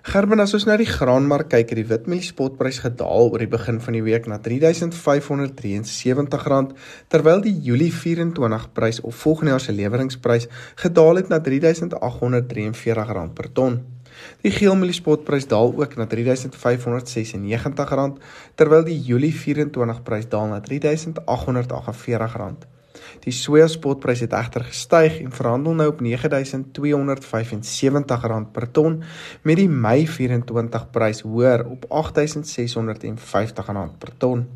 Gerben as ons nou die graanmark kyk, het die witmielie spotprys gedaal oor die begin van die week na R3573 terwyl die Julie 24 prys of volgende jaar se leweringsprys gedaal het na R3843 per ton. Die geelmielie spotprys daal ook na R3596 terwyl die Julie 24 prys daal na R3848. Die soja spotprys het egter gestyg en verhandel nou op R9275 per ton met die Mei 24 prys hoër op R8650 per ton.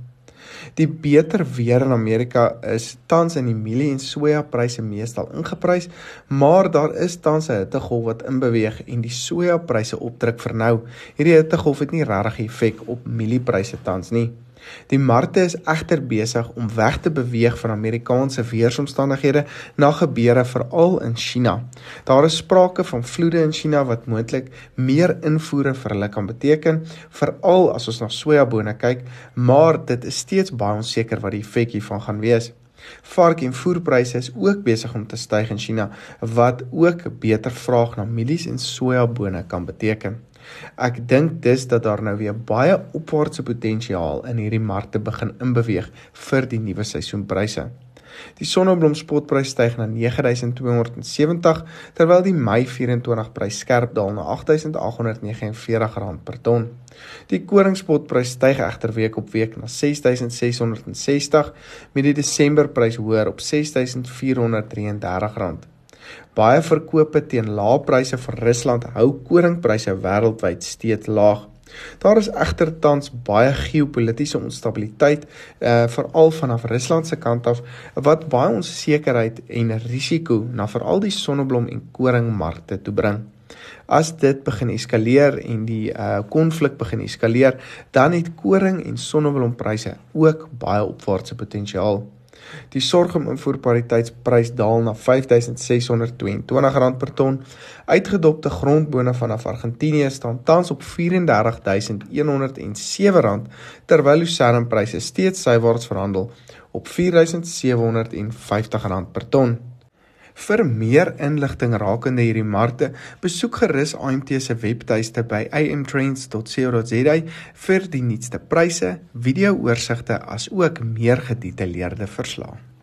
Die beter weer in Amerika is tans in die mielie en soja pryse meestal ingeprys, maar daar is tans 'n hittegolf wat inbeweeg en die soja pryse opdruk vir nou. Hierdie hittegolf het nie regtig effek op mieliepryse tans nie. Die markte is egter besig om weg te beweeg van Amerikaanse weeromstandighede na gebeure veral in China. Daar is sprake van vloede in China wat moontlik meer invoere vir hulle kan beteken, veral as ons na sojabone kyk, maar dit is steeds baie onseker wat die effek hiervan gaan wees. Vark en voerpryse is ook besig om te styg in China wat ook beter vraag na mielies en sojabone kan beteken. Ek dink dis dat daar nou weer baie opwaartse potensiaal in hierdie markte begin inbeweeg vir die nuwe seisoenpryse. Die sonneblom spotprys styg na 9270 terwyl die Mei 24 prys skerp daal na 8849 rand per ton. Die koringspotprys styg egter week op week na 6660 met die Desember prys hoër op 6433 rand. Baie verkope teen lae pryse vir Rusland hou koringpryse wêreldwyd steeds laag. Daar is egter tans baie geopolitiese onstabiliteit uh veral vanaf Rusland se kant af wat baie onsekerheid en risiko na veral die sonneblom en koringmarkte toe bring. As dit begin eskaleer en die uh konflik begin eskaleer, dan het koring en sonneblompryse ook baie opwaartse potensiaal. Die sorghum invoerpariteitsprys daal na R5622 per ton. Uitgedopte grondbone vanaf Argentinië staan tans op R34107 terwyl lucernpryse steeds sywaarts verhandel op R4750 per ton. Vir meer inligting rakende hierdie markte, besoek gerus AMT se webtuiste by amtrends.co.za vir die nuutste pryse, video-oorsigte asook meer gedetailleerde verslae.